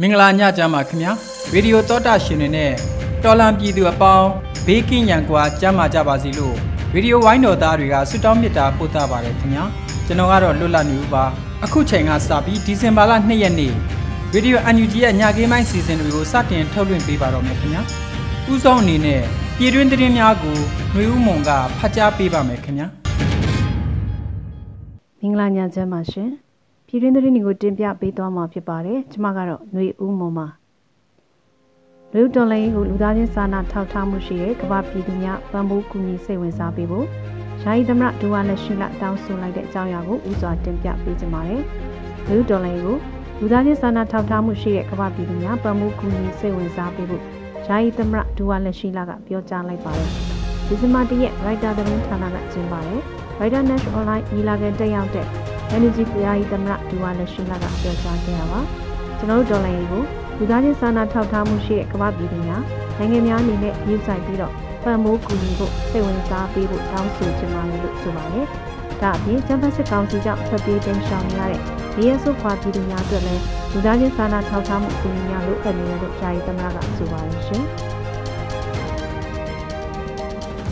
မင်္ဂလာညချမ်းပါခင်ဗျာရေဒီယိုသောတာရှင်တွေနဲ့တော်လံပြည်သူအပေါင်းဘေးကင်းရန်ကွာကြမ်းမာကြပါစေလို့ရေဒီယိုဝိုင်းတော်သားတွေကဆုတောင်းမေတ္တာပို့သပါတယ်ခင်ဗျာကျွန်တော်ကတော့လွတ်လပ်နေဦးပါအခုချိန်ကစပြီးဒီဇင်ဘာလ2ရက်နေ့ရေဒီယို UNG ရဲ့ညကိမိုင်းစီစဉ်တွေကိုစတင်ထုတ်လွှင့်ပေးပါတော့မယ်ခင်ဗျာဥဆုံးအနေနဲ့ပြည်တွင်းသတင်းများကိုຫນွေဦးမွန်ကဖတ်ကြားပေးပါမယ်ခင်ဗျာမင်္ဂလာညချမ်းပါရှင် ပြည်တွင်းသတင်းတွေကိုတင်ပြပေးသွားမှာဖြစ်ပါတယ်။ကျွန်မကတော့ຫນွေဦးမွန်ပါ။လူတော်လိုင်းကိုလူသားချင်းစာနာထောက်ထားမှုရှိတဲ့ကမ္ဘာပြည်သူများပံ့ပိုးကူညီစိတ်ဝင်စားပေးဖို့ယာယီသမရဒူဝါလက်ရှိလတောင်းဆိုလိုက်တဲ့အကြောင်းအရာကိုဥစွာတင်ပြပေးကြပါမယ်။လူတော်လိုင်းကိုလူသားချင်းစာနာထောက်ထားမှုရှိတဲ့ကမ္ဘာပြည်သူများပံ့ပိုးကူညီစိတ်ဝင်စားပေးဖို့ယာယီသမရဒူဝါလက်ရှိလကပြောကြားလိုက်ပါတယ်။ဒီဇင်ဘာ၁ရက်ရိုက်တာသတင်းဌာနကကျင်းပါတယ်။ Writer National Online ညီလာခံတက်ရောက်တဲ့ NUG တရားရေးသမရဒူဝါလက်ရှိလာကပြောကြားခဲ့တာပါကျွန်တော်တို့ဒေါ်လာရေးကိုလူသားချင်းစာနာထောက်ထားမှုရှိတဲ့ကမ္ဘာပြည်သူများနိုင်ငံများအနေနဲ့ရည်ဆိုင်ပြီးတော့ပံ့ပိုးကူညီဖို့စိတ်ဝင်စားပေးဖို့တောင်းဆိုချင်ပါတယ်လို့ဆိုပါတယ်ဒါအပြင်ကျန်းမာစစ်ကောင်စီကြောင့်ထွက်ပြေးတင်ရှောင်နေရတဲ့နေရစုခွာပြည်သူများအတွက်လည်းလူသားချင်းစာနာထောက်ထားမှုကူညီများလို့အပ်နေတယ်လို့ယာယီသမရကဆိုပါတယ်ရှင်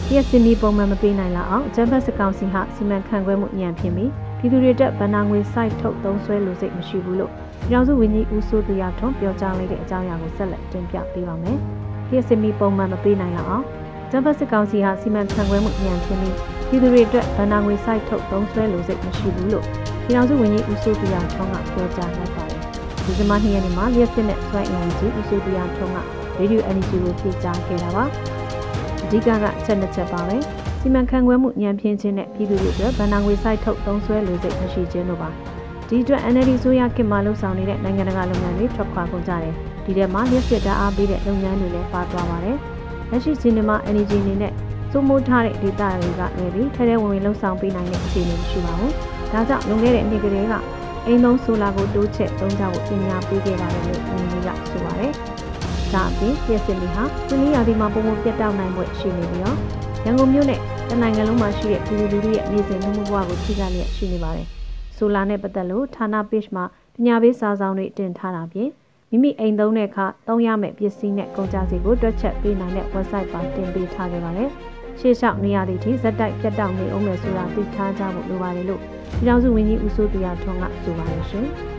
ဒီအစီအမီပုံမှန်မပေးနိုင်လောက်အောင်ကျန်းမာစစ်ကောင်စီဟာစီမံခန့်ခွဲမှုညံ့ဖြစ်ပြီး ပြည်သူတွေတက်ဗဏ္ဍာငွေ site ထုတ်သုံးစွဲလိုစိတ်မရှိဘူးလို့ပြည်ထောင်စုဝန်ကြီးဦးစိုးသူရထွန်းပြောကြားလိုက်တဲ့အကြောင်းအရာကိုဆက်လက်တင်ပြပေးပါမယ်။ဒီအစီအမီပုံမှန်မပေးနိုင်တော့အောင်ကျန်းဖတ်စစ်ကောင်စီဟာစီမံခန့်ခွဲမှုညံ့ဖြစ်ပြီးပြည်သူတွေအတွက်ဗဏ္ဍာငွေ site ထုတ်သုံးစွဲလိုစိတ်မရှိဘူးလို့ပြည်ထောင်စုဝန်ကြီးဦးစိုးသူရထွန်းကပြောကြားလိုက်ပါတယ်။ဒီဇင်ဘာ2ရက်နေ့မှာလျှက်စစ်နဲ့စွမ်းအင်ဝန်ကြီးဦးစိုးသူရထွန်းက Radio Energy ကိုဖြေကြားခဲ့တာပါ။အဓိကကအချက်နှစ်ချက်ပါပဲ။ စီမံခန့်ခွဲမှုညံပြင်းခြင်းနဲ့ပြည်သူတွေအတွက်ဗန်နာငွေစိုက်ထုတ်သုံးစွဲလိုစိတ်မရှိခြင်းတို့ပါဒီအတွက် NLD ဆိုရခင်မှာလှုပ်ဆောင်နေတဲ့နိုင်ငံတကာလုပ်ငန်းတွေထွက်ခွာကုန်ကြတယ်ဒီထဲမှာလျှက်စစ်ဓာတ်အားပေးတဲ့လုပ်ငန်းတွေလည်းပါသွားပါတယ်လက်ရှိစီနီမာ energy အနေနဲ့စိုးမိုးထားတဲ့ဒေတာတွေကလည်းပြီးထဲထဲဝင်ဝင်လှုပ်ဆောင်ပေးနိုင်တဲ့အခြေအနေမရှိပါဘူးဒါကြောင့်လွန်ခဲ့တဲ့နှစ်ကလေးကအိမ်သုံးဆိုလာကိုတိုးချက်သုံးကြဖို့ပညာပေးခဲ့ပါတယ်လို့ဝန်ကြီးကဆိုပါတယ်ဒါအပြင်ပြည့်စင်တွေဟာသူနည်းရာဒီမှာပုံပုံပြတ်တောက်နိုင်ဖို့ရှိနေပြီးတော့ ရန်ကုန်မြို့နဲ့တနိုင်ငံလုံးမှာရှိတဲ့ပြည်သူလူထုရဲ့နေစဉ်လူမှုဘဝကိုထိခိုက်လျက်ရှိနေပါတယ်။ဆိုလာနဲ့ပတ်သက်လို့ဌာန page မှာပညာပေးစာဆောင်တွေတင်ထားတာပြင်မိမိအိမ်သုံးတဲ့အခါသုံးရမယ့်ပစ္စည်းနဲ့ကုန်ကြစည်ကိုတွက်ချက်ပေးနိုင်တဲ့ website ပါတင်ပေးထားခဲ့ပါတယ်။ရှေ့လျှောက်နေရာတွေထိဇက်တိုက်ပြတ်တောက်နေအောင်မယ်ဆိုတာသိထားကြဖို့လိုပါတယ်လို့ပြည်ထောင်စုဝန်ကြီးဦးစိုးတရားထွန်းကဆိုပါတယ်ရှင်။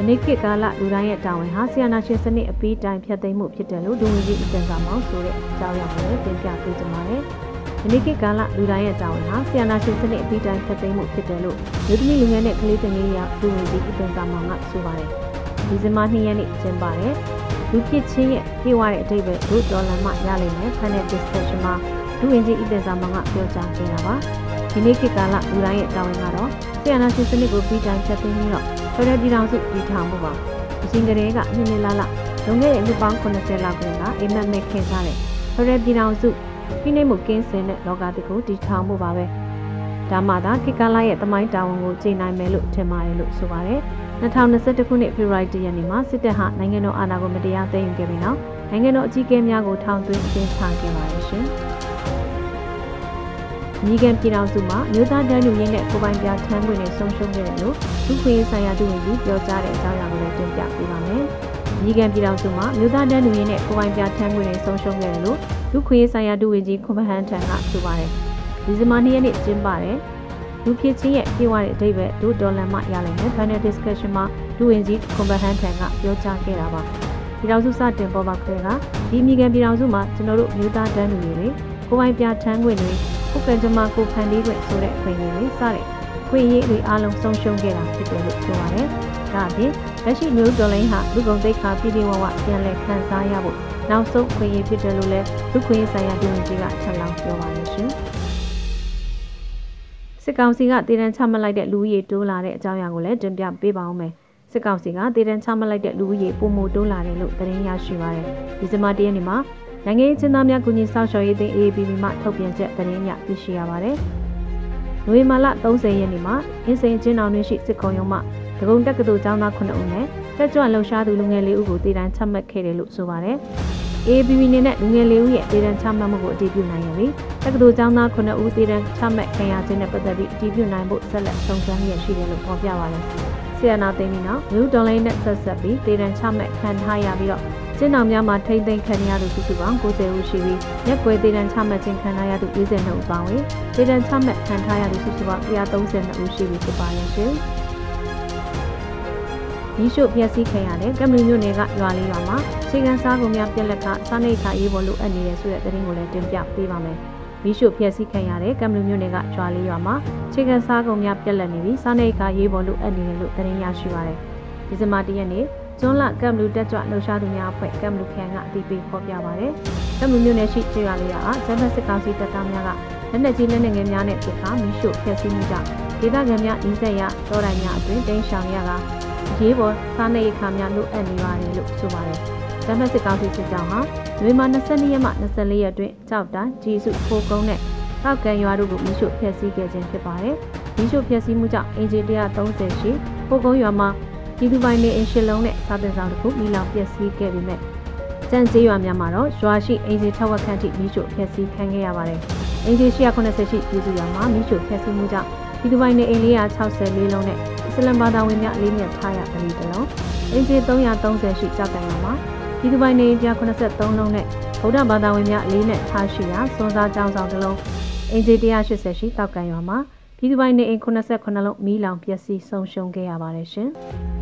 ယနေ့ခေတ်ကာလလူတိုင်းရဲ့တာဝန်ဟာဆီယနာရှင်စနစ်အပီးတိုင်းဖြတ်သိမ်းမှုဖြစ်တယ်လို့ဒုဝန်ကြီးဦးတန်စာမောင်ဆိုတဲ့အကြောင်းအရာကိုတင်ပြပေးကြပါမယ်။ယနေ့ခေတ်ကာလလူတိုင်းရဲ့တာဝန်ဟာဆီယနာရှင်စနစ်အပီးတိုင်းဖြတ်သိမ်းမှုဖြစ်တယ်လို့လူသမီးလူငယ်နဲ့ကလေးသမီးရဒုဝန်ကြီးဦးတန်စာမောင်ကဆိုပါတယ်။ဒီဇင်ဘာ2ရက်နေ့ကျင်းပါတယ်။လူဖြစ်ချင်းရဲ့ပြေဝတဲ့အတိတ်ပဲဒုဒေါ်လာမှရလိမ့်မယ် panel discussion မှာဒုဝန်ကြီးဦးတန်စာမောင်ကပြောကြားခဲ့တာပါ။ဒီနေ့ခေတ်ကာလလူတိုင်းရဲ့တာဝန်ကတော့ဆီယနာရှင်စနစ်ကိုပြီးတိုင်းဖြတ်သိမ်းပြီးတော့ ဖရယ်ပြည်တော်စုတည်ထောင်မှုပါအရှင်ကလေးကနှစ်နှစ်လလလွန်ခဲ့တဲ့နှစ်ပေါင်း80လောက်ကလေးကအိမ်မက်မဲ့ခင်စားတဲ့ဖရယ်ပြည်တော်စုဖိနှိပ်မှုကင်းစင်တဲ့လောကတကူတည်ထောင်မှုပါပဲဒါမှသာကိကလာရဲ့တမိုင်းတာဝန်ကိုချိန်နိုင်မယ်လို့ထင်ပါတယ်လို့ဆိုပါတယ်2021ခုနှစ်ဖေဖော်ဝါရီလရက်နေ့မှာစစ်တပ်ဟာနိုင်ငံတော်အာဏာကိုမတရားသိမ်းယူခဲ့ပြီးနောက်နိုင်ငံတော်အကြီးအကဲများကိုထောင်သွင်းအကျဉ်းချခဲ့ပါတယ်ရှင်။ ညီကံပြည်တော်စုမှာမြို့သားတန်းလူရင်းနဲ့ကိုပိုင်ပြထမ်းခွင့်နဲ့ဆုံးရှုံးခဲ့တယ်လို့ဒုခွင့်ဆိုင်ရာဒုဝန်ကြီးပြောကြားတဲ့အကြောင်းအရာကိုလည်းတင်ပြပေးပါမယ်။ညီကံပြည်တော်စုမှာမြို့သားတန်းလူရင်းနဲ့ကိုပိုင်ပြထမ်းခွင့်နဲ့ဆုံးရှုံးခဲ့တယ်လို့ဒုခွင့်ဆိုင်ရာဒုဝန်ကြီးခွန်မဟန်ထံကဆိုပါတယ်။ဒီဇင်ဘာ၂ရက်နေ့ကျင်းပတဲ့လူဖြစ်ချင်းရဲ့ပြေဝတဲ့အဓိပ္ပာယ်ဒုဒေါ်လာမှရလိမ့်မယ် panel discussion မှာလူဝင်ကြီးကွန်ဘဟန်ထန်ကပြောကြားခဲ့တာပါပြည်တော်စုစတင်ပေါ်ပါခရဲကဒီမိကန်ပြည်တော်စုမှာကျွန်တော်တို့မြို့သားတန်းလူတွေကိုပိုင်ပြထမ်းခွင့်တွေခုကံကြမ္မာကိုဖန်တီးခွင့်ဆိုတဲ့အခွင့်အရေးတွေစတဲ့ခွင့်ရေးတွေအားလုံးဆုံးရှုံးခဲ့တာဖြစ်တယ်လို့ဆိုပါတယ်။ဒါအပြင်လက်ရှိမျိုးဒေါ်လိုင်းဟာလူကုန်သိက္ခာပြည်ပြဝဝပြန်လည်ခံစားရဖို့နောက်ဆုံးခွင့်ရေးဖြစ်တယ်လို့လည်းလူခွင့်ရေးဆိုင်ရာပြည်ဝင်ကြီးကထပ်လောင်းပြောပါတယ်ရှင်။စစ်ကောင်စီကတည်တံချမှတ်လိုက်တဲ့လူဦးရေတိုးလာတဲ့အကြောင်းအရာကိုလည်းတင်ပြပေးပါဦးမယ်။စစ်ကောင်စီကတည်တံချမှတ်လိုက်တဲ့လူဦးရေပုံမတိုးလာတယ်လို့သတင်းရရှိပါတယ်။ဒီဇင်ဘာ၁ရက်နေ့မှာ နိုင်ငံရေးချင်းသားများကုညီဆောက်ရှောက်ရေးအသင်း AAPP မှထုတ်ပြန်ချက်သတင်းရသိရှိရပါတယ်။နိုဝင်ဘာလ30ရက်နေ့မှာအင်းစိန်ချင်းအောင်တွင်ရှိစစ်ကုံရုံးမှဒဂုံတက္ကသိုလ်ကျောင်းသား9ဦးနဲ့တက်ကြွလှုပ်ရှားသူလူငယ်၄ဦးကိုတည်တံချမှတ်ခဲ့တယ်လို့ဆိုပါတယ်။ AAPP နေနဲ့လူငယ်၄ဦးရဲ့တည်တံချမှတ်မှုကိုအတည်ပြုနိုင်ရပြီ။တက္ကသိုလ်ကျောင်းသား9ဦးတည်တံချမှတ်ခံရခြင်းနဲ့ပတ်သက်ပြီးအတည်ပြုနိုင်ဖို့ဆက်လက်ဆုံးဖြတ်ရရှိတယ်လို့ဖော်ပြပါတယ်။ဆီယနာသိန်းပြီးနောက်လူဒေါ်လာနဲ့ဆက်ဆက်ပြီးတည်တံချမှတ်ခံထားရပြီးတော့ ကျင်းတော်များမှာထိမ့်သိမ်းခံရသူစုစုပေါင်း90ဦးရှိပြီးရက်ွယ်ဒေသန်ချမှတ်ခြင်းခံရသူ42ဦးပါဝင်ဒေသန်ချမှတ်ခံထားရသူစုစုပေါင်း132ဦးရှိပြီဖြစ်ပါရဲ့ရှင်။ဒီရှုပြက်စီးခံရတဲ့ကမ္ဘာမျိုးနယ်ကရွာလေးရွာမှာခြေကန်စားကုန်များပြက်လက်ကစားနေခါရေးပေါ်လိုအပ်နေတဲ့ဆိုတဲ့သတင်းကိုလည်းတင်ပြပေးပါမယ်။ဒီရှုပြက်စီးခံရတဲ့ကမ္ဘာမျိုးနယ်ကရွာလေးရွာမှာခြေကန်စားကုန်များပြက်လက်နေပြီးစားနေခါရေးပေါ်လိုအပ်နေတယ်လို့သတင်းရရှိပါရတယ်။ဒီဇင်ဘာ၁ရက်နေ့ ကျွန်းလကမ်ဘလူတက်ကြွလှုပ်ရှားသူများအဖွဲ့ကမ်ဘလူခန်ကအတိပေးဖော်ပြပါဗျ။ကမ်ဘလူမြို့နယ်ရှိကျေးရွာလေးရာဂျမ်ဘတ်စစ်ကောင်စီတပ်သားများကလက်နက်ကြီးလက်နက်ငယ်များနဲ့ပစ်ခါမိရှို့ဖျက်ဆီးမှုကြောင့်ဒေသခံများအင်းဆက်ရတောတိုင်များအတွင်တိန်းရှောင်ရကရေးပေါ်စားနေအခါများလိုအပ်နေပါတယ်လို့ဆိုပါတယ်။ဂျမ်ဘတ်စစ်ကောင်စီစစ်ကြောင်းဟာနွေမာ22ရက်မှ24ရက်အတွင်းကြောက်တိုင်းဂျီစုဖိုကုန်းနဲ့တောက်ကန်ရွာတို့ကိုမိရှို့ဖျက်ဆီးခဲ့ခြင်းဖြစ်ပါတယ်။မိရှို့ဖျက်ဆီးမှုကြောင့်အင်ဂျီ130ရှိဖိုကုန်းရွာမှာ ပြည်သူပိုင်နေအင်ရှစ်လုံးနဲ့စာသင်ဆောင်တစ်ခုမိလောင်ပျက်စီးခဲ့ပေမဲ့ကြံကျေးရွာများမှာတော့ရွာရှိအင်ဂျီထက်ဝက်ခန့်ထိမိရှို့ဖျက်ဆီးခံခဲ့ရပါတယ်။အင်ဂျီ180ရှိပြည်သူရွာမှာမိရှို့ဖျက်ဆီးမှုကြောင့်ပြည်သူပိုင်နေအိမ်464လုံးနဲ့အစ္စလမ်ဘာသာဝင်များအလေးမြတ်ထားရပြီတလုံးအင်ဂျီ330ရှိကြောက်တိုင်ရွာမှာပြည်သူပိုင်နေ183လုံးနဲ့ဗုဒ္ဓဘာသာဝင်များအလေးနဲ့ထားရှိရာစွန်စားကျောင်းဆောင်တစ်လုံးအင်ဂျီ180ရှိတောက်ကန်ရွာမှာပြည်သူပိုင်နေအိမ်89လုံးမီးလောင်ပျက်စီးဆုံးရှုံးခဲ့ရပါတယ်ရှင်။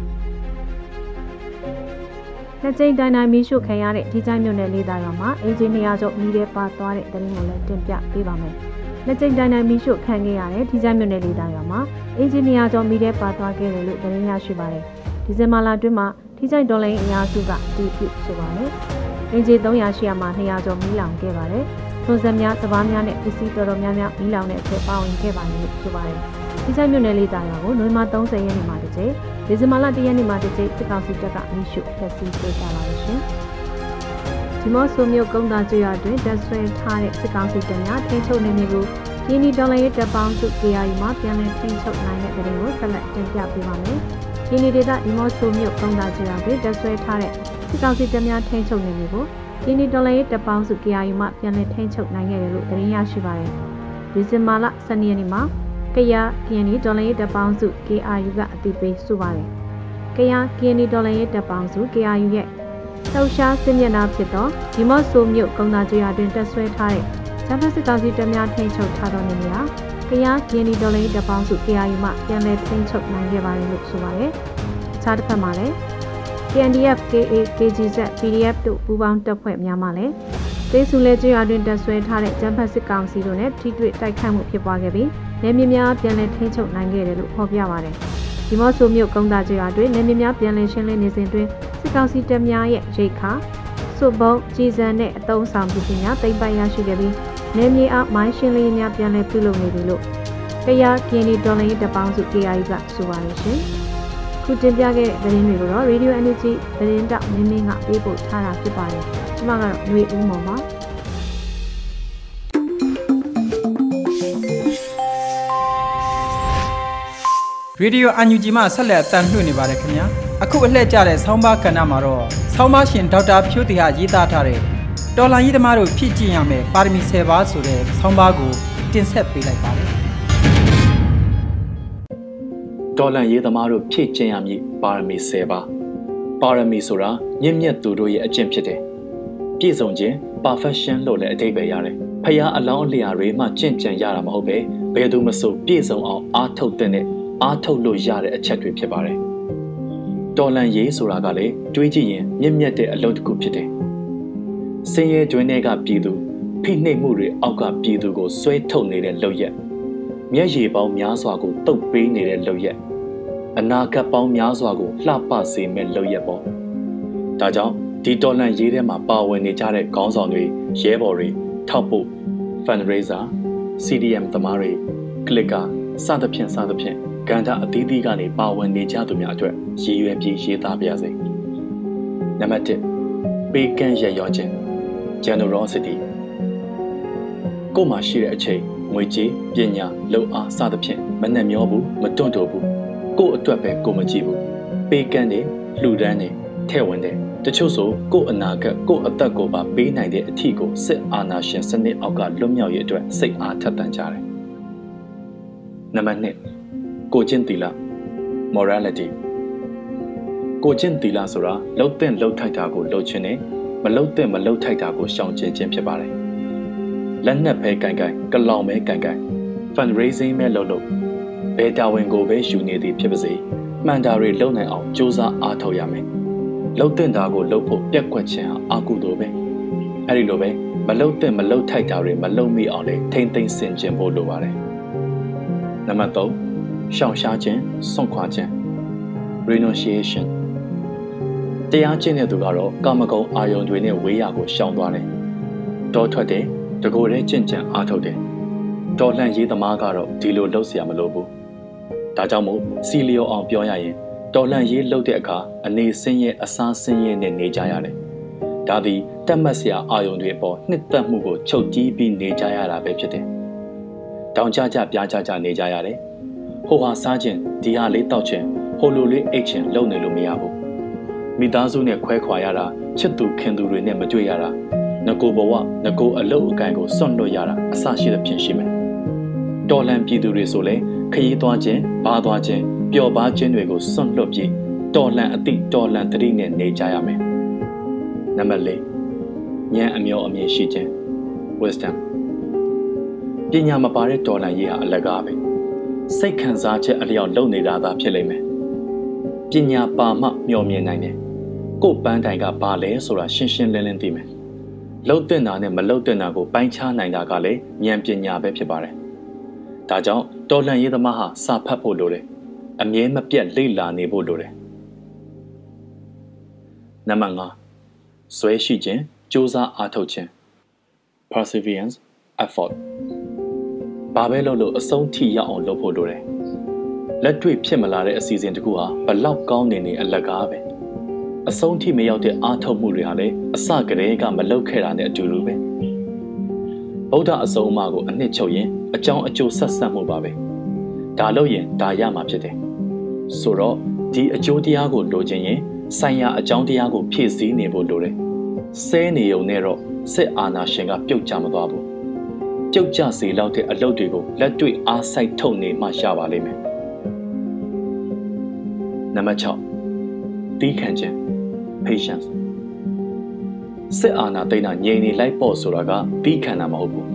နှစ်ကြိမ်တိုင်တိုင်မီးရှို့ခံရတဲ့ဒီချိုင်းမြို့နယ်လေးသားရွာမှာအင်ဂျင်နီယာချုပ်မီးတဲ့ပါသွားတဲ့တရင်ကိုလည်းတင်ပြပေးပါမယ်။နှစ်ကြိမ်တိုင်တိုင်မီးရှို့ခံခဲ့ရတဲ့ဒီချိုင်းမြို့နယ်လေးသားရွာမှာအင်ဂျင်နီယာချုပ်မီးတဲ့ပါသွားခဲ့တယ်လို့တရင်ရရှိပါတယ်။ဒီဇင်ဘာလအတွင်းမှာဒီချိုင်းဒေါ်လာအင်အားစုကတီးပြုဆိုပါတယ်။အင်ဂျင်300ရှိရာမှာ200ကျော်မီးလောင်ခဲ့ပါတယ်။ထွန်စက်များ၊စပားများနဲ့ပစ္စည်းတော်တော်များများမီးလောင်တဲ့အထက်ပါဝင်ခဲ့ပါတယ်လို့ဆိုပါတယ်။ ဒီချိုင်းမြို့နယ်လေးသားရွာကိုနိုဝင်ဘာ30ရက်နေ့မှာတစ်ကြိမ်ဒီဇင်ဘာလ1ရက်နေ့မှာတစ်ကြိမ်စစ်ကောင်စီတပ်ကမိရှုဖျက်ဆီးပေးကြပါလို့ရှင်။ဒီမော့ဆိုမြို့ကုန်းသားကျွော်တွင်တပ်ဆွဲထားတဲ့စစ်ကောင်စီတပ်များထိန်းချုပ်နေမျိုးကိုရင်းဒီဒေါ်လာရဲ့တပ်ပေါင်းစု KRU မှာပြန်လည်ထိန်းချုပ်နိုင်တဲ့တဲ့ကိုဆက်လက်တင်ပြပေးပါမယ်။ရင်းဒီဒေသဒီမော့ဆိုမြို့ကုန်းသားကျွော်တွင်တပ်ဆွဲထားတဲ့စစ်ကောင်စီတပ်များထိန်းချုပ်နေမျိုးကိုရင်းဒီဒေါ်လာရဲ့တပ်ပေါင်းစု KRU မှာပြန်လည်ထိန်းချုပ်နိုင်ခဲ့တယ်လို့သတင်းရရှိပါတယ်။ဒီဇင်ဘာလ12ရက်နေ့မှာ ကရကရင်နီဒေါ်လာရေးတပ်ပေါင်းစု KRU ကအတိပေးဆိုပါတယ်။ကရကရင်နီဒေါ်လာရေးတပ်ပေါင်းစု KRU ရဲ့လှုပ်ရှားစစ်မျက်နှာဖြစ်သောဒီမော့ဆိုမြို့ကုန်းသားကျွာတွင်တက်ဆွဲထားတဲ့ဂျပန်စစ်ကောင်စီတပ်များထိန်းချုပ်ထားသောနေရာကရကရင်နီဒေါ်လာရေးတပ်ပေါင်းစု KRU မှပြန်လည်ထိန်းချုပ်နိုင်ခဲ့ပါတယ်လို့ဆိုပါတယ်။အခြားတစ်ဖက်မှာလည်း KNDF KA KGZ PDF တို့ပူးပေါင်းတပ်ဖွဲ့များမှလည်းဒေစုလဲကျွာတွင်တက်ဆွဲထားတဲ့ဂျပန်စစ်ကောင်စီတို့နဲ့ထိတွေ့တိုက်ခတ်မှုဖြစ်ပွားခဲ့ပြီး နေမြများပြန်လည်ထိန်းချုပ်နိုင်ခဲ့တယ်လို့ဖော်ပြပါတယ်။ဒီမော့ဆိုမြို့ကုန်းသားကျွာတွင်နေမြများပြန်လည်ရှင်းလင်းနေစဉ်တွင်စစ်ကောင်စီတပ်များရဲ့ရိတ်ခါစုပ်ဘုံကြီးစံနဲ့အတုံးဆောင်ပစ္စည်းများတိမ့်ပိုက်ရရှိခဲ့ပြီးနေမြေအားမိုင်းရှင်းလင်းများပြန်လည်ပြုလုပ်နေပြီလို့ကရကင်းဒီဒေါ်လာရေးတပေါင်းစု KRI ကဆိုပါတယ်ရှင်။ခုတင်ပြခဲ့တဲ့သတင်းတွေကိုတော့ Radio Energy သတင်းတောက်မင်းမင်းကပေးပို့ထားတာဖြစ်ပါတယ်။ကျွန်မကတော့ຫນွေဦးမော်ပါ။ ရေဒီယိုအန်ယူဂျီမှဆက်လက်အသံလွှင့်နေပါတယ်ခင်ဗျာအခုအလှည့်ကျတဲ့ဆောင်းပါးကဏ္ဍမှာတော့ဆောင်းပါးရှင်ဒေါက်တာဖြိုးတီဟာရေးသားထားတဲ့တော်လန်ရေးသမားတို့ဖြည့်ကျင့်ရမယ်ပါရမီ10ပါးဆိုတဲ့ဆောင်းပါးကိုတင်ဆက်ပေးလိုက်ပါတယ်တော်လန်ရေးသမားတို့ဖြည့်ကျင့်ရမည်ပါရမီ10ပါးပါရမီဆိုတာမြင့်မြတ်သူတို့ရဲ့အကျင့်ဖြစ်တယ်ပြည့်စုံခြင်း perfection လို့လည်းအဓိပ္ပာယ်ရတယ်ဖဖျားအလောင်းအလျာတွေမှကြင့်ကြံရတာမဟုတ်ပဲဘယ်သူမဆိုပြည့်စုံအောင်အားထုတ်တဲ့ အားထုတ်လို့ရတဲ့အချက်တွေဖြစ်ပါတယ်တော်လန်ရေးဆိုတာကလည်းတွေးကြည့်ရင်မြင့်မြတ်တဲ့အလုပ်တစ်ခုဖြစ်တယ်။စင်ရဲကျွင်းတွေကပြည်သူဖိနှိပ်မှုတွေအောက်ကပြည်သူကိုဆွဲထုတ်နေတဲ့လုပ်ရက်မျက်ရည်ပေါင်းများစွာကိုတုပ်ပေးနေတဲ့လုပ်ရက်အနာဂတ်ပေါင်းများစွာကိုလှပစေမဲ့လုပ်ရက်ပေါ့။ဒါကြောင့်ဒီတော်လန်ရေးထဲမှာပါဝင်နေကြတဲ့ခေါင်းဆောင်တွေရဲဘော်တွေထောက်ပို့ fundraiser CDM သမားတွေ clicker စသဖြင့်စသဖြင့် ကန္တာအသီးသီးကနေပါဝင်နေကြသူများအတွက်ရည်ရွယ်ပြီးရေးသားပါရစေ။နံပါတ်1ပေးကမ်းရရောခြင်း generosity ကိုယ်မှာရှိတဲ့အချိန်ငွေကြေးပညာလုံအားစသဖြင့်မနှံ့မျောဘူးမတွန့်တိုဘူးကိုယ့်အတွက်ပဲကိုမကြည့်ဘူးပေးကမ်းတယ်လှူဒန်းတယ်ထဲ့ဝင်တယ်တချို့ဆိုကိုယ့်အနာဂတ်ကိုယ့်အသက်ကိုပါပေးနိုင်တဲ့အထီကိုစစ်အာဏာရှင်စနစ်အောက်ကလွတ်မြောက်ရေးအတွက်စိတ်အားထက်သန်ကြတယ်နံပါတ်2 ကိုကျင့်သီလ morality ကိုကျင့်သီလဆိုတာလှုပ်တဲ့လှုပ်ထိုက်တာကိုလှုပ်ခြင်းနဲ့မလှုပ်တဲ့မလှုပ်ထိုက်တာကိုရှောင်ကျဉ်ခြင်းဖြစ်ပါတယ်လက်နက်ပဲကန်ကန်ကလောင်ပဲကန်ကန် fundraising ပဲလုပ်လို့ဘယ်တာဝန်ကိုပဲယူနေသည်ဖြစ်ပါစေမှန်တာတွေလုပ်နိုင်အောင်စ조사အားထုတ်ရမယ်လှုပ်တဲ့တာကိုလှုပ်ဖို့ပြက်ကွက်ခြင်းဟာအကုသိုလ်ပဲအဲ့ဒီလိုပဲမလှုပ်တဲ့မလှုပ်ထိုက်တာတွေမလှုပ်မိအောင်လေထိမ့်သိမ့်ဆင်ခြင်ဖို့လိုပါတယ်နံပါတ်3 ရှောင်ရှားခြင်းစွန့်ခွာခြင်း renunciation တရားကျင့်တဲ့သူကတော့ကာမဂုဏ်အာယုန်တွေနဲ့ဝေးရကိုရှောင်သွားတယ်တောထွက်တယ်တကိုယ်တည်းကျင့်ကြံအားထုတ်တယ်တော်လှန်ရေးသမားကတော့ဒီလိုလှုပ်เสียမလို့ဘူးဒါကြောင့်မို့စီလီယိုအောင်ပြောရရင်တော်လှန်ရေးလှုပ်တဲ့အခါအနေဆင်းရဲအစားဆင်းရဲနဲ့နေကြရတယ်ဒါသည်တက်မှတ်စရာအာယုန်တွေအပေါ်နှစ်သက်မှုကိုချုပ်တီးပြီးနေကြရတာပဲဖြစ်တယ်တောင်ကြကြပြားကြကြနေကြရတယ် ဟိုဟာစားခြင်းဒီဟာလေးတောက်ခြင်းဟိုလိုလေးအိတ်ခြင်းလုပ်နေလို့မရဘူးမိသားစုနဲ့ခွဲခွာရတာချစ်သူခင်သူတွေနဲ့မတွေ့ရတာငကိုဘဝငကိုအလုတ်အကန့်ကိုစွန့်လွတ်ရတာအဆရှိသဖြင့်ရှိမယ်တော်လန်ပြည်သူတွေဆိုလဲခရီးသွားခြင်းဘားသွားခြင်းပျော်ပါခြင်းတွေကိုစွန့်လွတ်ပြီးတော်လန်အတိတော်လန်တတိနဲ့နေကြရမယ်နံပါတ်၄ဉာဏ်အမျောအမြင်ရှိခြင်း wisdom ပညာမပါတဲ့တော်လန်ရေးဟာအလကားပဲ စိတ်ခံစားချက်အလျောက်လုပ်နေတာသာဖြစ်လိမ့်မယ်။ပညာပါမှမျှော်မြင်နိုင်တယ်။ကိုယ်ပန်းတိုင်ကဘာလဲဆိုတာရှင်းရှင်းလင်းလင်းသိမယ်။လှုပ်တဲ့နာနဲ့မလှုပ်တဲ့နာကိုပိုင်းခြားနိုင်တာကလည်းဉာဏ်ပညာပဲဖြစ်ပါတယ်။ဒါကြောင့်တော်လှန်ရေးသမားဟာစာဖတ်ဖို့လိုတယ်။အမြဲမပြတ်လေ့လာနေဖို့လိုတယ်။နံပါတ်5ဇွဲရှိခြင်းစ조사အားထုတ်ခြင်း perseverance effort ဘာပဲလုပ်လို့အဆုံးထိရအောင်လုပ်ဖို့လိုတယ်လက်တွေ့ဖြစ်မလာတဲ့အစီအစဉ်တကူဟာဘလောက်ကောင်းနေနေအလကားပဲအဆုံးထိမရောက်တဲ့အားထုတ်မှုတွေဟာလည်းအစကတည်းကမလုပ်ခဲ့တာနဲ့အတူတူပဲဗုဒ္ဓအဆုံးအမကိုအနှစ်ချုပ်ရင်အကြောင်းအကျိုးဆက်ဆက်မှုပါပဲဒါလို့ရင်ဒါရမှာဖြစ်တယ်ဆိုတော့ဒီအကျိုးတရားကိုလိုချင်ရင်ဆိုင်ရာအကြောင်းတရားကိုဖြည့်ဆည်းနေဖို့လိုတယ်ဆဲနေုံနဲ့တော့စစ်အာဏာရှင်ကပြုတ်ကျမသွားဘူး ပြုတ်ကျစေလောက်တဲ့အလုပ်တွေကိုလက်တွေ့အားစိုက်ထုတ်နေမှရပါလိမ့်မယ်နံပါတ်6တီးခံခြင်း patience စစ်အာဏာသိမ်းတာငြိမ်နေလိုက်ပေါ့ဆိုတာကတီးခံတာမဟုတ်ဘူး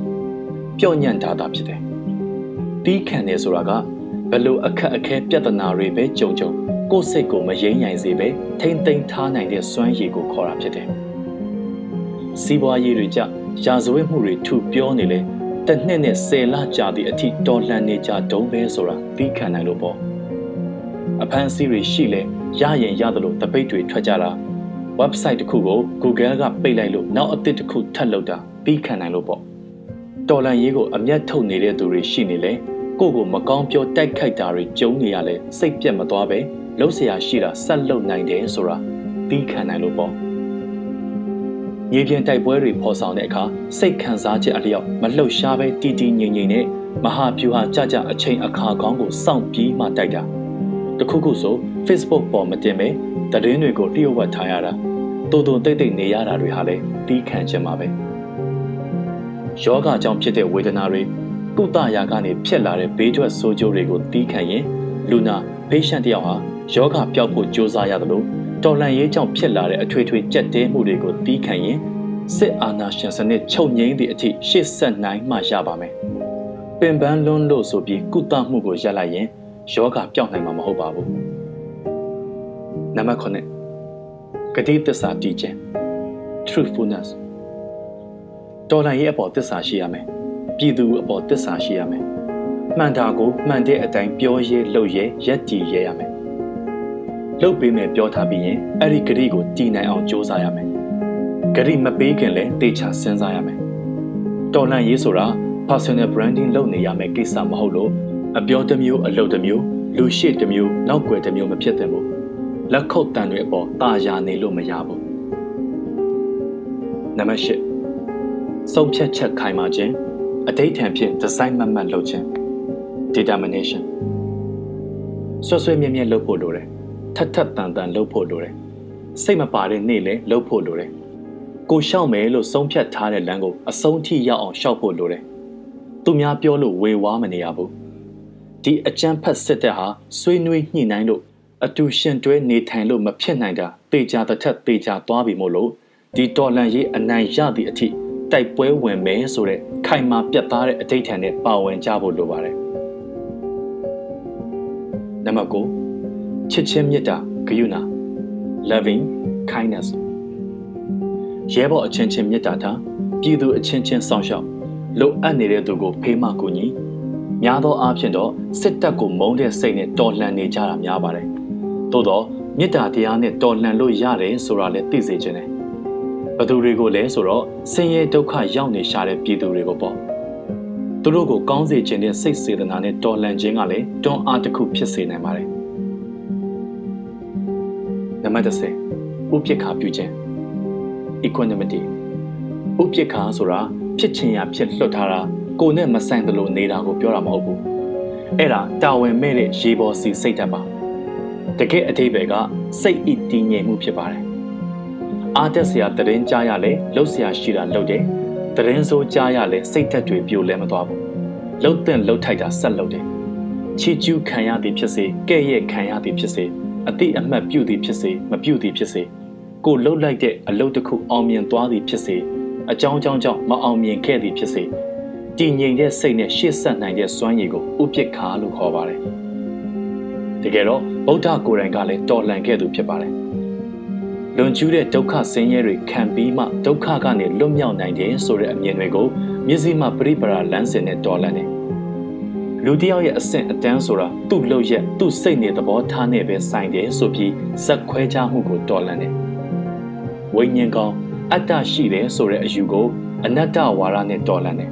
ပျော့ညံ့တာတာဖြစ်တယ်တီးခံတယ်ဆိုတာကဘလို့အခက်အခဲပြဿနာတွေပဲကြုံကြုံကိုယ်စိတ်ကိုမယိမ့်နိုင်စေပဲထိမ့်သိမ်းထားနိုင်တဲ့စွမ်းရည်ကိုခေါ်တာဖြစ်တယ်စီးပွားရေးတွေကြရာဇဝတ်မှုတွေထူပြောနေလေ တစ်နှစ်နဲ့10လကြာသည့်အထိတော်လှန်နေကြတုံးပဲဆိုတာသိခံနိုင်လို့ပေါ့အဖန်စီတွေရှိလဲရရင်ရသလိုတပိတ်တွေထွက်ကြတာ website တစ်ခုကို Google ကပိတ်လိုက်လို့နောက်အသစ်တစ်ခုထပ်လုပ်တာသိခံနိုင်လို့ပေါ့တော်လန်ရေးကိုအမျက်ထုတ်နေတဲ့သူတွေရှိနေလေကိုကိုမကောင်းပြောတိုက်ခိုက်တာတွေကြုံနေရလဲစိတ်ပြက်မသွားပဲလှုပ်เสียရှိတာဆက်လုပ်နိုင်တယ်ဆိုတာသိခံနိုင်လို့ပေါ့ မြေပြင်တိုက်ပွဲတွေဖော်ဆောင်တဲ့အခါစိတ်ခံစားချက်အလျောက်မလှုပ်ရှားပဲတီတီငြိမ်ငြိမ်နဲ့မဟာဗျူဟာကြကြအချိန်အခါကောင်းကိုစောင့်ပြီးမှတိုက်တာတခုခုဆို Facebook ပေါ်မတင်ပဲသတင်းတွေကိုလျှို့ဝှက်ထားရတာတူတူတိတ်တိတ်နေရတာတွေဟာလည်းတီးခံခြင်းပါပဲယောဂကြောင့်ဖြစ်တဲ့ဝေဒနာတွေကုသရာကနေဖြစ်လာတဲ့ဘေးထွက်ဆိုးကျိုးတွေကိုတီးခံရင်လူနာဖေးရှန်တယောက်ဟာယောဂပျောက်ဖို့ကြိုးစားရသလို တော်လန်ရေးကြောင့်ဖြစ်လာတဲ့အထွေထွေကြက်တဲမှုတွေကိုတီးခံရင်စစ်အာဏာရှင်စနစ်ချုပ်ငိမ့်သည့်အထိရှေ့ဆက်နိုင်မှရပါမယ်။ပင်ပန်းလွန်းလို့ဆိုပြီးကုသမှုကိုရပ်လိုက်ရင်ယောဂပျောက်နိုင်မှာမဟုတ်ပါဘူး။နံပါတ်9ဂတိသစ္စာတည်ခြင်း truthfulness တော်လှန်ရေးအပေါ်သစ္စာရှိရမယ်။ပြည်သူအပေါ်သစ္စာရှိရမယ်။မှန်တာကိုမှန်တဲ့အတိုင်းပြောရဲလုပ်ရဲရက်တည်ရဲရမယ်။ လုပ်ပေးမယ်ပြောထားပြီးရင်အဲ့ဒီဂတိကိုတည်နိုင်အောင်စ조사ရမယ်။ဂတိမပေးခင်လည်းတေချာစဉ်းစားရမယ်။တော်လှန်ရေးဆိုတာ personal branding လုပ်နေရမယ်ကိစ္စမဟုတ်လို့အပြောတစ်မျိုးအလုပ်တစ်မျိုးလူရှိတစ်မျိုးနောက်ွယ်တစ်မျိုးမဖြစ်သင့်ဘူး။လက်ခုပ်တန်တွေအပေါ်တာယာနေလို့မရဘူး။နံပါတ်၈ဆုံးဖြတ်ချက်ခိုင်မာခြင်းအတိတ်ထံဖြင့်ဒီဇိုင်းမှတ်မှတ်လုပ်ခြင်း determination ဆွဆွဲမြဲမြဲလုပ်ဖို့လိုတယ် ထက်ထက်တန်တန်လုပ်ဖို့လိုတယ်စိတ်မပါတဲ့နေ့လည်းလုပ်ဖို့လိုတယ်ကိုရှောက်မယ်လို့ဆုံးဖြတ်ထားတဲ့လမ်းကိုအဆုံးထိရောက်အောင်ရှောက်ဖို့လိုတယ်သူများပြောလို့ဝေဝါးမနေရဘူးဒီအကြမ်းဖက်စစ်တပ်ဟာဆွေးနွေးညှိနှိုင်းလို့အတူရှင်တွဲနေထိုင်လို့မဖြစ်နိုင်တာတေချာတစ်ထက်တေချာသွားပြီမို့လို့ဒီတော်လန်ရေးအနိုင်ရသည့်အထိတိုက်ပွဲဝင်မယ်ဆိုတဲ့ခိုင်မာပြတ်သားတဲ့အတိတ်ထံနဲ့ပါဝင်ကြဖို့လိုပါတယ်နံပါတ်9 ချစ်ချင်းမေတ္တာဂရုဏာ loving kindness ရဲဘော်အချင်းချင်းမေတ္တာထားပြည်သူအချင်းချင်းစောင့်ရှောက်လိုအပ်နေတဲ့သူကိုဖေးမကူညီများသောအားဖြင့်တော့စစ်တပ်ကိုမုန်းတဲ့စိတ်နဲ့တော်လှန်နေကြတာများပါတယ်သို့တော့မေတ္တာတရားနဲ့တော်လှန်လို့ရတယ်ဆိုတာလည်းသိစေချင်တယ်ဘသူတွေကိုလဲဆိုတော့ဆင်းရဲဒုက္ခရောက်နေရှာတဲ့ပြည်သူတွေကိုပေါ့သူတို့ကိုကောင်းစေခြင်းတဲ့စိတ်စေတနာနဲ့တော်လှန်ခြင်းကလည်းတွန်းအားတစ်ခုဖြစ်စေနိုင်ပါတယ် နံပါတ်10ဥပိ္ပခါပြုခြင်း equanimity ဥပိ္ပခါဆိုတာဖြစ်ခြင်းရဖြစ်လွတ်ထားတာကိုနဲ့မဆိုင်တယ်လို့နေတာကိုပြောတာမဟုတ်ဘူးအဲ့ဒါတာဝန်မဲ့တဲ့ရေပေါ်စီစိတ်ဓာတ်ပါတကယ်အတိပ္ပယ်ကစိတ်ဤတည်ငြိမ်မှုဖြစ်ပါတယ်အားတက်စရာတရင်ကြားရလဲလှုပ်စရာရှိတာလှုပ်တယ်တရင်ဆိုကြားရလဲစိတ်သက်တွေပြိုလဲမသွားဘူးလှုပ်တဲ့လှုပ်ထိုက်တာဆက်လှုပ်တယ်ချီကျူးခံရသည်ဖြစ်စေကဲ့ရဲ့ခံရသည်ဖြစ်စေ အတိအမှတ်ပြုသည်ဖြစ်စေမပြုသည်ဖြစ်စေကိုလှုပ်လိုက်တဲ့အလုပ်တစ်ခုအောင်မြင်သွားသည်ဖြစ်စေအကြောင်းကြောင့်ကြောင့်မအောင်မြင်ခဲ့သည်ဖြစ်စေတည်ငြိမ်တဲ့စိတ်နဲ့ရှေ့ဆက်နိုင်တဲ့စွမ်းရည်ကိုဥပိ္ပခါလို့ခေါ်ပါတယ်တကယ်တော့ဗုဒ္ဓကိုယ်တိုင်ကလည်းတော်လှန်ခဲ့သူဖြစ်ပါတယ်လွန်ကျူးတဲ့ဒုက္ခဆင်းရဲတွေခံပြီးမှဒုက္ခကနေလွတ်မြောက်နိုင်တယ်ဆိုတဲ့အမြင်တွေကိုမျက်စိမှပြိပရာလမ်းစဉ်နဲ့တော်လှန်တယ်။ လူတယောက်ရဲ့အဆင့်အတန်းဆိုတာသူ့လုပ်ရက်သူ့စိတ်နေသဘောထားနဲ့ပဲဆိုင်တယ်ဆိုပြီးဇက်ခွဲခြားမှုကိုတော်လှန်တယ်။ဝိညာဉ်ကောင်အတ္တရှိတယ်ဆိုတဲ့အယူကိုအနတ္တဝါဒနဲ့တော်လှန်တယ်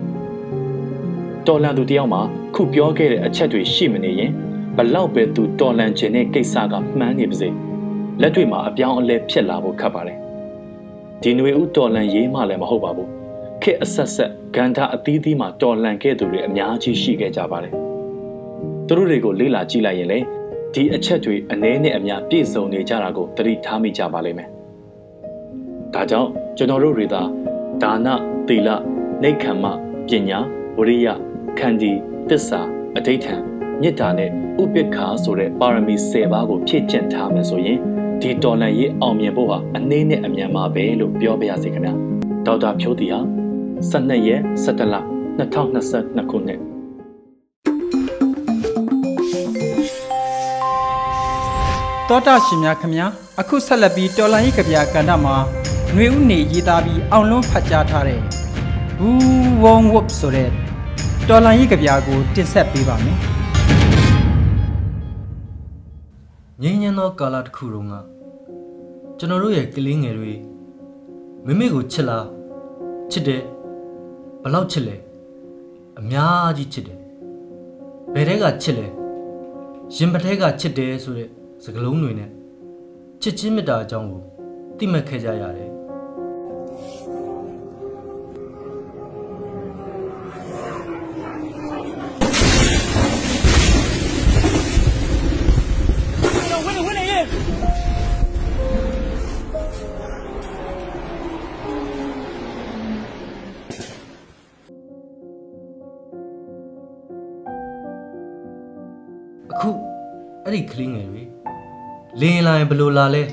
။တော်လှန်သူတယောက်မှာခုပြောခဲ့တဲ့အချက်တွေရှိမနေရင်ဘလောက်ပဲသူတော်လှန်ခြင်းတဲ့ကိစ္စကမှန်းနေပါစေ။လက်တွေ့မှာအပြောင်းအလဲဖြစ်လာဖို့ခက်ပါတယ်ဒီຫນွေဥတော်လန်ရေးမှလည်းမဟုတ်ပါဘူး ခေအဆက်ဆက်ဂန္ဓာအသီးသီးမှာတော်လန်ခဲ့သူတွေအများကြီးရှိခဲ့ကြပါတယ်သူတို့တွေကိုလေ့လာကြည့်လိုက်ရင်လေဒီအချက်တွေအနည်းနဲ့အများပြည့်စုံနေကြတာကိုသတိထားမိကြပါလိမ့်မယ်ဒါကြောင့်ကျွန်တော်တို့တွေသာဒါနသီလနိခမ္မပညာဝရိယခန္တီတစ္ဆာအဋိဋ္ဌံမေတ္တာနဲ့ဥပိ္ပခါဆိုတဲ့ပါရမီ10ပါးကိုဖြည့်ကျင့်ထားမယ်ဆိုရင်ဒီတော်လန်ရေးအောင်မြင်ဖို့ဟာအနည်းနဲ့အမြန်ပါပဲလို့ပြောပြရစီခင်ဗျာဒေါက်တာဖြိုးတီဟာ 12ရက်17လ2022ခုနှစ်တောတာရှင်များခင်ဗျာအခုဆက်လက်ပြီးတော်လန်ရေးကြပြကဏ္ဍမှာຫນွေဥနေရေးသားပြီးအောင်လွန်းဖတ်ကြားထားတဲ့ဘူးဝုံဝုပ်ဆိုတဲ့တော်လန်ရေးကြပြကိုတင်ဆက်ပေးပါမယ်ငြိမ်းချမ်းသောကာလတစ်ခုတုန်းကကျွန်တော်တို့ရဲ့ကလေးငယ်တွေမိမိကိုချစ်လားချစ်တယ် ဘလောက်ချစ်လဲအများကြီးချစ်တယ်ဘယ်တဲကချစ်လဲရင်ပထဲကချစ်တယ်ဆိုတဲ့စကားလုံးတွေနဲ့ချစ်ချင်းမေတ္တာအကြောင်းကိုသိမှတ်ခဲ့ကြရတယ် အခုအဲ့ဒီကလေးငယ်တွေလင်းလာရင်ဘလို့လာလဲ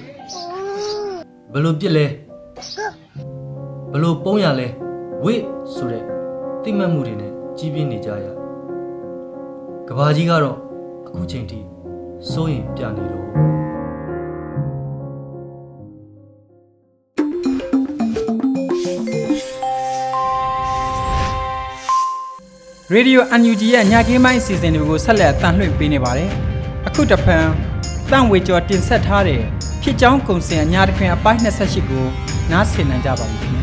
ဘလို့ပြစ်လဲဘလို့ပုံရလဲဝိဆိုတဲ့တိမှတ်မှုတွေနဲ့ကြီးပြင်းနေကြရကဘာကြီးကတော့အခုချိန်ထိစိုးရင်ပြနေတော့ ရေဒီယို UNG ရဲ့ညကင်းပိုင်းအစီအစဉ်တွေကိုဆက်လက်တင်လွှင့်ပေးနေပါတယ်။အခုတစ်ဖန်တန့်ဝေကျော်တင်ဆက်ထားတဲ့ဖြစ်ကြောင်းကုံစင်အညာတစ်ခွင်အပိုင်း28ကိုနားဆင်နိုင်ကြပါပြီခင်ဗျာ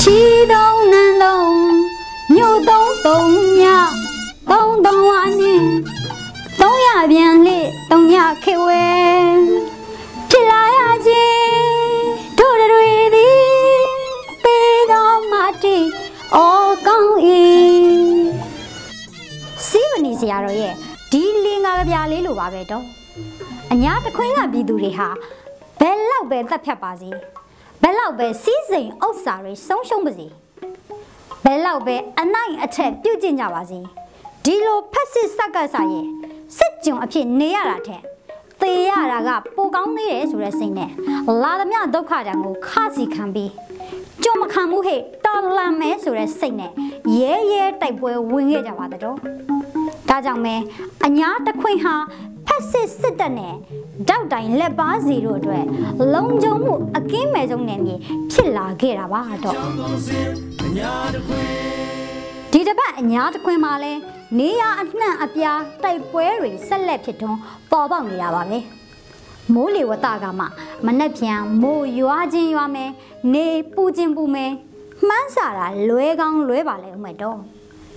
ချီတုံးနန်းလုံးမြို့တုံးတုံညတုံးတုံဝါနေတုံးရပြန်လေတုံညခေဝဲ ရာတော်ရဲ့ဒီလင်္ကာကြပြလေးလိုပါပဲတော့အညာတခွင်းကပြည်သူတွေဟာဘယ်လောက်ပဲတက်ဖြတ်ပါစေဘယ်လောက်ပဲစီးစိမ်ဥစ္စာတွေဆုံးရှုံးပါစေဘယ်လောက်ပဲအနိုင်အထက်ပြုတ်ကျင်ကြပါစေဒီလိုဖက်စစ်စက်ကဆာရဲ့စစ်ကြုံအဖြစ်နေရတာထက်သေရတာကပိုကောင်းသေးတယ်ဆိုတဲ့စိတ်နဲ့လာသမျှဒုက္ခတံကိုခါစီခံပြီးကြုံမခံမှုဟဲ့တော်လန်မဲဆိုတဲ့စိတ်နဲ့ရဲရဲတိုက်ပွဲဝင်ခဲ့ကြပါတော့ ဒါကြောင့်မဲအညာတခွင်ဟာဖက်စစ်စစ်တပ်နဲ့တောက်တိုင်လက်ပါစီတို့အတွက်လုံခြုံမှုအကင်းမဲ့ဆုံးနယ်မြေဖြစ်လာခဲ့တာပါတော့ဒီတစ်ပတ်အညာတခွင်မှာလဲနေရအနှံ့အပြားတိုက်ပွဲတွေဆက်လက်ဖြစ်ထွန်းပေါ်ပေါက်နေတာပါပဲမိုးလေဝသကမှမနှက်ပြန်မိုးရွာခြင်းရွာမယ်နေပူခြင်းပူမယ်မှန်းစာတာလွဲကောင်းလွဲပါလေဦးမယ်တော့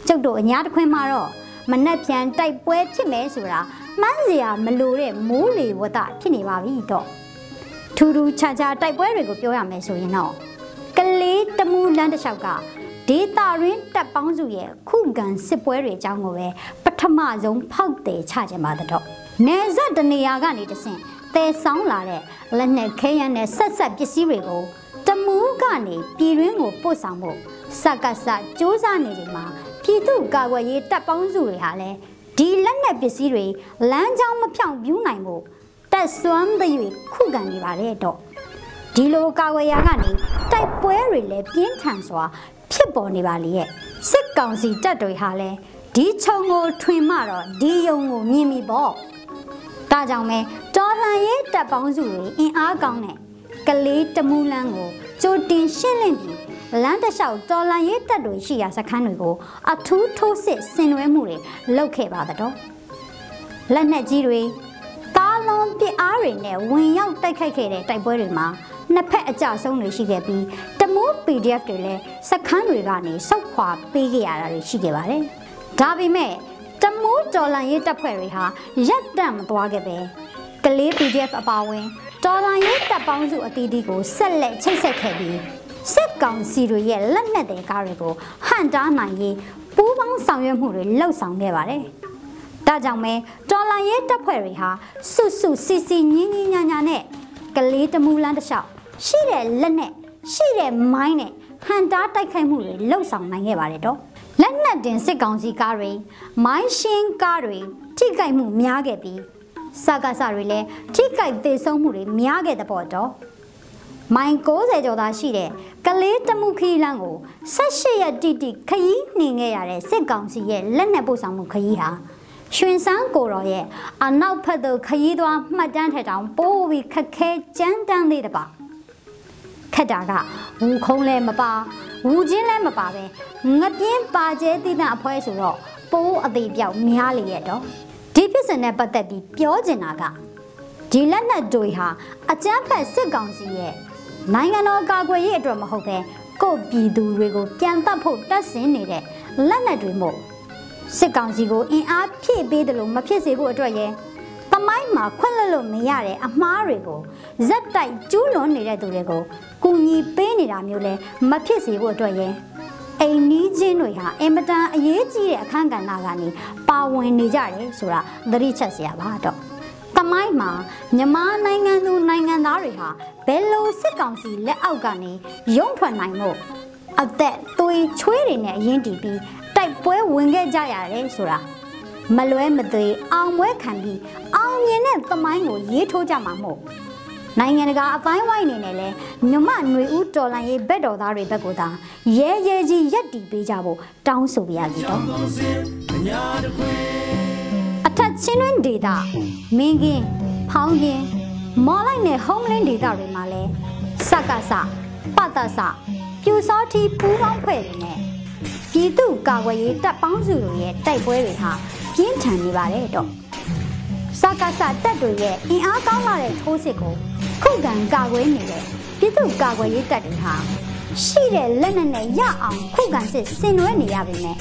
ကျုပ်တို့အညာတခွင်မှာတော့ မနှက်ပြန်တိုက်ပွဲဖြစ်မယ်ဆိုတာမှန်းစရာမလိုတဲ့မိုးလေဝသဖြစ်နေပါပြီတော့ထူးထူးခြားခြားတိုက်ပွဲတွေကိုပြောရမယ်ဆိုရင်တော့ကလေးတမူလန်းတစ်လျှောက်ကဒေတာရင်းတပ်ပေါင်းစုရဲ့ခုခံစစ်ပွဲတွေအကြောင်းကိုပဲပထမဆုံးဖောက်တယ်ချခြင်းပါတော့နေဆက်တနေရာကနေတဆင့်တဲဆောင်လာတဲ့လက်နဲ့ခဲယမ်းနဲ့ဆက်ဆက်ပစ္စည်းတွေကိုတမူးကနေပြည်ရင်းကိုပို့ဆောင်ဖို့စက္ကစစ조사နေချိန်မှာ ပြည်သူ့ကာကွယ်ရေးတပ်ပေါင်းစုတွေဟာလည်းဒီလက်နက်ပစ္စည်းတွေလမ်းကြောင်းမဖြောင့်ပြူးနိုင်ဖို့တက်စွမ်းသရွေခုခံနေပါတယ်တော့ဒီလိုကာကွယ်ရာကနေတိုက်ပွဲတွေလည်းပြင်းထန်စွာ ဖြစ်ပေါ်နေပါလေရဲ့စစ်ကောင်စီတပ်တွေဟာလည်းဒီခြုံကိုထွင်မှတော့ဒီယုံကိုမြင်ပြီပေါ့ဒါကြောင့်မဲတော်လှန်ရေးတပ်ပေါင်းစုတွေအင်အားကောင်းတဲ့ကလေးတမူလန်းကိုကြိုတင်ရှင်းလင်းပြီး လမ်းတစ်လျှောက်တော်လန်ရေးတပ်တွေရှိရာစခန်းတွေကိုအထူးထိုးစစ်ဆင်နွှဲမှုတွေလုပ်ခဲ့ပါတော့လက်နက်ကြီးတွေကားလုံးပစ်အားတွေနဲ့ဝင်ရောက်တိုက်ခိုက်ခဲ့တဲ့တိုက်ပွဲတွေမှာနှစ်ဖက်အကြဆုံးတွေရှိခဲ့ပြီးတမိုး PDF တွေလည်းစခန်းတွေကနေစောက်ခွာပေးခဲ့ရတာတွေရှိခဲ့ပါတယ်ဒါပေမဲ့တမိုးတော်လန်ရေးတပ်ဖွဲ့တွေဟာရက်တန့်မသွားခဲ့ပဲကလေး PDF အပါအဝင်တော်လန်ရေးတပ်ပေါင်းစုအသီးသီးကိုဆက်လက်ချိတ်ဆက်ခဲ့ပြီး စစ်ကောင်စီတွေရဲ့လက်နက်တွေကားတွေကိုဟန်တားနိုင်ရေးပူးပေါင်းဆောင်ရွက်မှုတွေလှုပ်ဆောင်ခဲ့ပါတယ်။ဒါကြောင့်မဲတော်လာရဲတပ်ဖွဲ့တွေဟာစွတ်စွတ်စီစီညင်းညင်းညာညာနဲ့ကလေးတမူလန်းတစ်လျှောက်ရှိတဲ့လက်နဲ့ရှိတဲ့မိုင်းနဲ့ဟန်တားတိုက်ခိုက်မှုတွေလှုပ်ဆောင်နိုင်ခဲ့ပါတယ်တော့။လက်နက်တင်စစ်ကောင်စီကားတွေမိုင်းရှင်းကားတွေထိခိုက်မှုများခဲ့ပြီးစကားစတွေလည်းထိခိုက်သေးဆုံးမှုတွေများခဲ့တဲ့ပေါ့တော့။မိုင်60ကျော်သာရှိတဲ့ ကလေးတမှုခီးလန်းကို18ရက်တိတိခရီးနှင်ခဲ့ရတဲ့စစ်ကောင်စီရဲ့လက်နက်ပို့ဆောင်မှုခရီးဟာရွှင်စန်းကိုတော်ရဲ့အနောက်ဖက်သို့ခရီးသွားမှတ်တမ်းထက်တောင်ပိုးပြီးခက်ခဲကြမ်းတမ်းသေးတပါခက်တာကဝူခုံးလည်းမပါဝူချင်းလည်းမပါပဲငပြင်းပါကျဲတိတဲ့အဖွဲဆိုတော့ပိုးအသေးပြောက်များလေရဲ့တော့ဒီဖြစ်စဉ်နဲ့ပတ်သက်ပြီးပြောချင်တာကဒီလက်နက်တွေဟာအကြမ်းဖက်စစ်ကောင်စီရဲ့ နိုင်ငံတော်ကာကွယ်ရေးအတွက်မဟုတ်ပဲကိုပြည်သူတွေကိုပြန်တတ်ဖို့တက်ဆင်နေတဲ့လက်နက်တွေမို့စစ်ကောင်စီကိုအင်အားဖြည့်ပေးတယ်လို့မဖြစ်စေဖို့အတွက်ရဲ့တမိုင်းမှာခွင့်လွှတ်လို့မရတဲ့အမှားတွေကိုဇက်တိုက်ကျူးလွန်နေတဲ့သူတွေကိုကူညီပေးနေတာမျိုးလဲမဖြစ်စေဖို့အတွက်ရဲ့အိမ်နီးချင်းတွေဟာအင်မတန်အရေးကြီးတဲ့အခန်းကဏ္ဍကနေပါဝင်နေကြတယ်ဆိုတာသတိချက်စရာပါတော့ တမိုင်းမှာမြန်မာနိုင်ငံသူနိုင်ငံသားတွေဟာဘယ်လိုစစ်ကောင်စီလက်အောက်ကနေရုံထွက်နိုင်မို့အသက်သွေးချွေးတွေနဲ့အရင်တီးပြီးတိုက်ပွဲဝင်ခဲ့ကြရတယ်ဆိုတာမလွဲမသွေအောင်ပွဲခံပြီးအောင်မြင်တဲ့သမိုင်းကိုရေးထိုးကြမှာမို့နိုင်ငံတကာအပိုင်းဝိုင်းအနေနဲ့လည်းမြမຫນွေဦးတော်လန်ရေးဘက်တော်သားတွေဘက်ကသာရဲရဲကြီးရက်တီပေးကြဖို့တောင်းဆိုပါရစီတော့ အထက်ချင်းတွင်ဒေတာမင်းကင်းဖောင်းကင်းမော်လိုက်နဲ့ဟုံးလင်းဒေတာတွေမှာလည်းစက္ကစပတ္တစပြူစောတိပူးပေါင်းဖွဲ့တွေနဲ့ပြည်သူ့ကာကွယ်ရေးတပ်ပေါင်းစုတွေရဲ့တိုက်ပွဲတွေဟာပြင်းထန်နေပါတယ်တော့စက္ကစတပ်တွေရဲ့အင်အားကောင်းလာတဲ့ထိုးစစ်ကိုခုခံကာကွယ်နေတဲ့ပြည်သူ့ကာကွယ်ရေးတပ်တွေဟာ ရှိတဲ့လက်နက်နဲ့ရအောင်ခုခံစစ်ဆင်နွှဲနေရပေမဲ့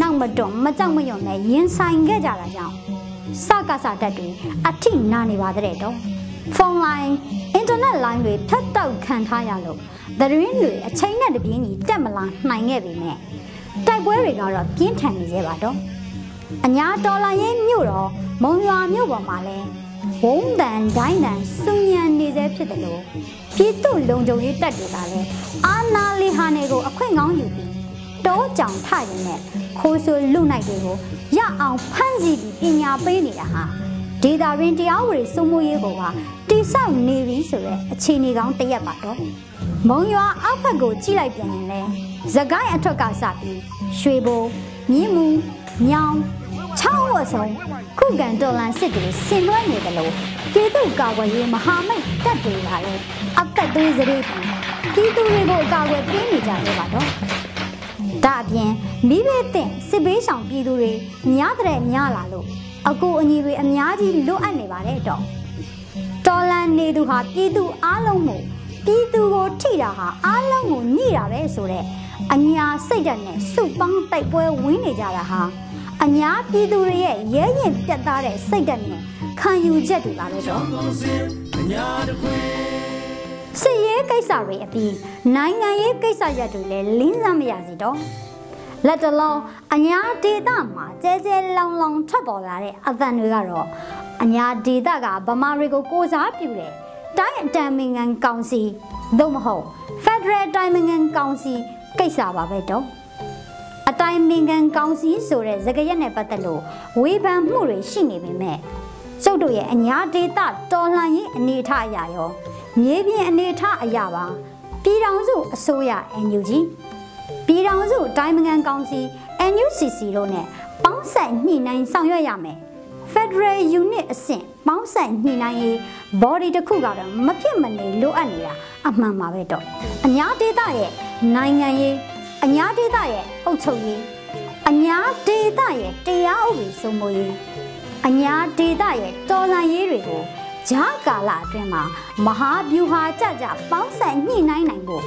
နောက်မတော်မကြောက်မရွံ့နဲ့ရင်ဆိုင်ခဲ့ကြတာကြောင့်စကားစာတက်တွေအထိနာနေပါတဲ့တော့ဖုန်းလိုင်းအင်တာနက်လိုင်းတွေထပ်တောက်ခံထားရလို့သတင်းတွေအချိန်နဲ့တပြေးညီတက်မလာနိုင်ခဲ့ပေမဲ့တိုက်ပွဲတွေကတော့ပြင်းထန်နေသေးပါတော့အညာဒေါ်လာရင်းမြို့တော်မုံရွာမြို့ပေါ်မှာလဲဝုံးတန်ဒိုင်းတန်စုံညံနေသေးဖြစ်တယ်လို့ ပြည်သူလုံခြုံရေးတပ်တွေကလည်းအာနာလီဟာနေကိုအခွင့်ကောင်းယူပြီးတောကြောင်ထရင်နဲ့ခိုးဆိုလူနိုင်တွေကိုရအောင်ဖမ်းဆီးပြီးပညာပေးနေတာဟာဒေတာရင်းတရားဝေစိုးမိုးရေးကိုပါတိဆောက်နေပြီဆိုတဲ့အခြေအနေကောင်းတစ်ရက်ပါတော့မုံရွာအောက်ဘက်ကိုကြည့်လိုက်ပြန်ရင်လဲသကိုင်းအထွက်ကစပြီးရွှေဘိုမြင်းမူညောင် ချောင်းဝတ်ဆုံးခုခံတော်လန်စစ်တွေဆင်နွှဲနေတယ်လို့ပြည်သူ့ကာကွယ်ရေးမဟာမိတ်တပ်တွေကလည်းအသက်သွေးစရိတ်ပြည်သူတွေကိုကာကွယ်ပေးနေကြတယ်ပါတော့ဒါအပြင်မိဘတဲ့စစ်ဘေးဆောင်ပြည်သူတွေများတဲ့များလာလို့အကူအညီတွေအများကြီးလိုအပ်နေပါတယ်တော့တော်လန်နေသူဟာပြည်သူအားလုံးမို့ပြည်သူကိုထိတာဟာအားလုံးကိုညှိတာပဲဆိုတဲ့အညာစိတ်ဓာတ်နဲ့စုပေါင်းတိုက်ပွဲဝင်နေကြတာဟာ အညာပြည်သူတွေရဲ့ရဲရင်ပြတ်သားတဲ့စိတ်ဓာတ်နဲ့ခံယူချက်တွေပါပဲတော့စစ်ရေးကိစ္စတွေအပြီးနိုင်ငံရေးကိစ္စရပ်တွေလည်းလင်းစမ်းမရစီတော့လက်တလုံးအညာဒေတာမှာကျဲကျဲလောင်လောင်ထွက်ပေါ်လာတဲ့အသံတွေကတော့အညာဒေတာကဗမာတွေကိုကိုစားပြုတယ်တိုင်းအတံမင်ငံကောင်စီသို့မဟုတ် Federal တိုင်းမင်ငံကောင်စီကိစ္စပါပဲတော့အ တိုင်းမင်ငံကောင်စီဆိုတဲ့စကားရက်နဲ့ပတ်သက်လို့ဝေဖန်မှုတွေရှိနေပေမဲ့ကျုပ်တို့ရဲ့အညာဒေတာတော်လှန်ရေးအနေအထားအရာရောမြေပြင်အနေအထားအရာပါပြည်ထောင်စုအစိုးရ NUG ပြည်ထောင်စုတိုင်းမငန်ကောင်စီ NUCC တို့နဲ့ပေါင်းဆက်ညှိနှိုင်းဆောင်ရွက်ရမယ် Federal Unit အဆင့်ပေါင်းဆက်ညှိနှိုင်းရေး body တစ်ခုကတော့မဖြစ်မနေလိုအပ်နေတာအမှန်ပါပဲတော့အညာဒေသရဲ့နိုင်ငံရေး အညာဒေသရဲ့အုပ်ချုပ်ရေးအညာဒေသရဲ့တရားဥပဒေစိုးမိုးရေးအညာဒေသရဲ့တော်လှန်ရေးတွေကိုဂျာကာလအတွင်းမှာမဟာဗျူဟာကြကြပေါင်းဆက်ညှိနှိုင်းနိုင်ဖို့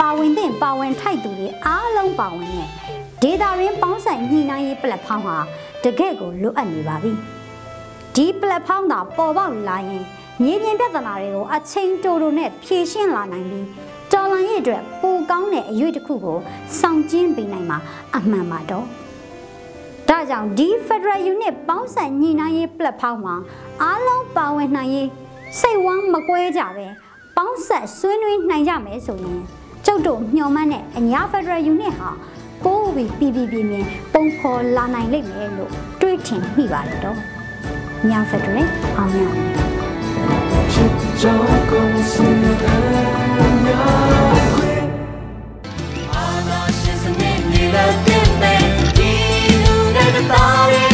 ပါဝင်တဲ့ပါဝင်ထိုက်သူတွေအားလုံးပါဝင်တဲ့ဒေတာရင်းပေါင်းဆက်ညှိနှိုင်းရေးပလက်ဖောင်းဟာတကယ့်ကိုလိုအပ်နေပါပြီဒီပလက်ဖောင်းသာပေါ်ပေါက်လာရင်မြေပြင်ပြဿနာတွေကိုအချိန်တိုတိုနဲ့ဖြေရှင်းလာနိုင်ပြီး တော်လန်ရဲ့အတွက်ပိုကောင်းတဲ့အရွေးတစ်ခုကိုစောင့်ကျင်းပေးနိုင်မှာအမှန်ပါတော့ဒါကြောင့်ဒီ Federal Unit ပေါင်းစပ်ညီနိုင်ရေး platform မှာအားလုံးပါဝင်နိုင်ရေးစိတ်ဝမ်းမကွဲကြပဲပေါင်းဆက်ဆွေးနွေးနိုင်ကြမယ်ဆိုရင်ကျုပ်တို့မျှော်မှန်းတဲ့အညာ Federal Unit ဟာပိုးပြီးပြည်ပြည်ပြင်းပြင်းပုံဖော်လာနိုင်လိမ့်မယ်လို့တွေးထင်မိပါတယ်တော့ညာ Federal အောင်ရ ဖြစ်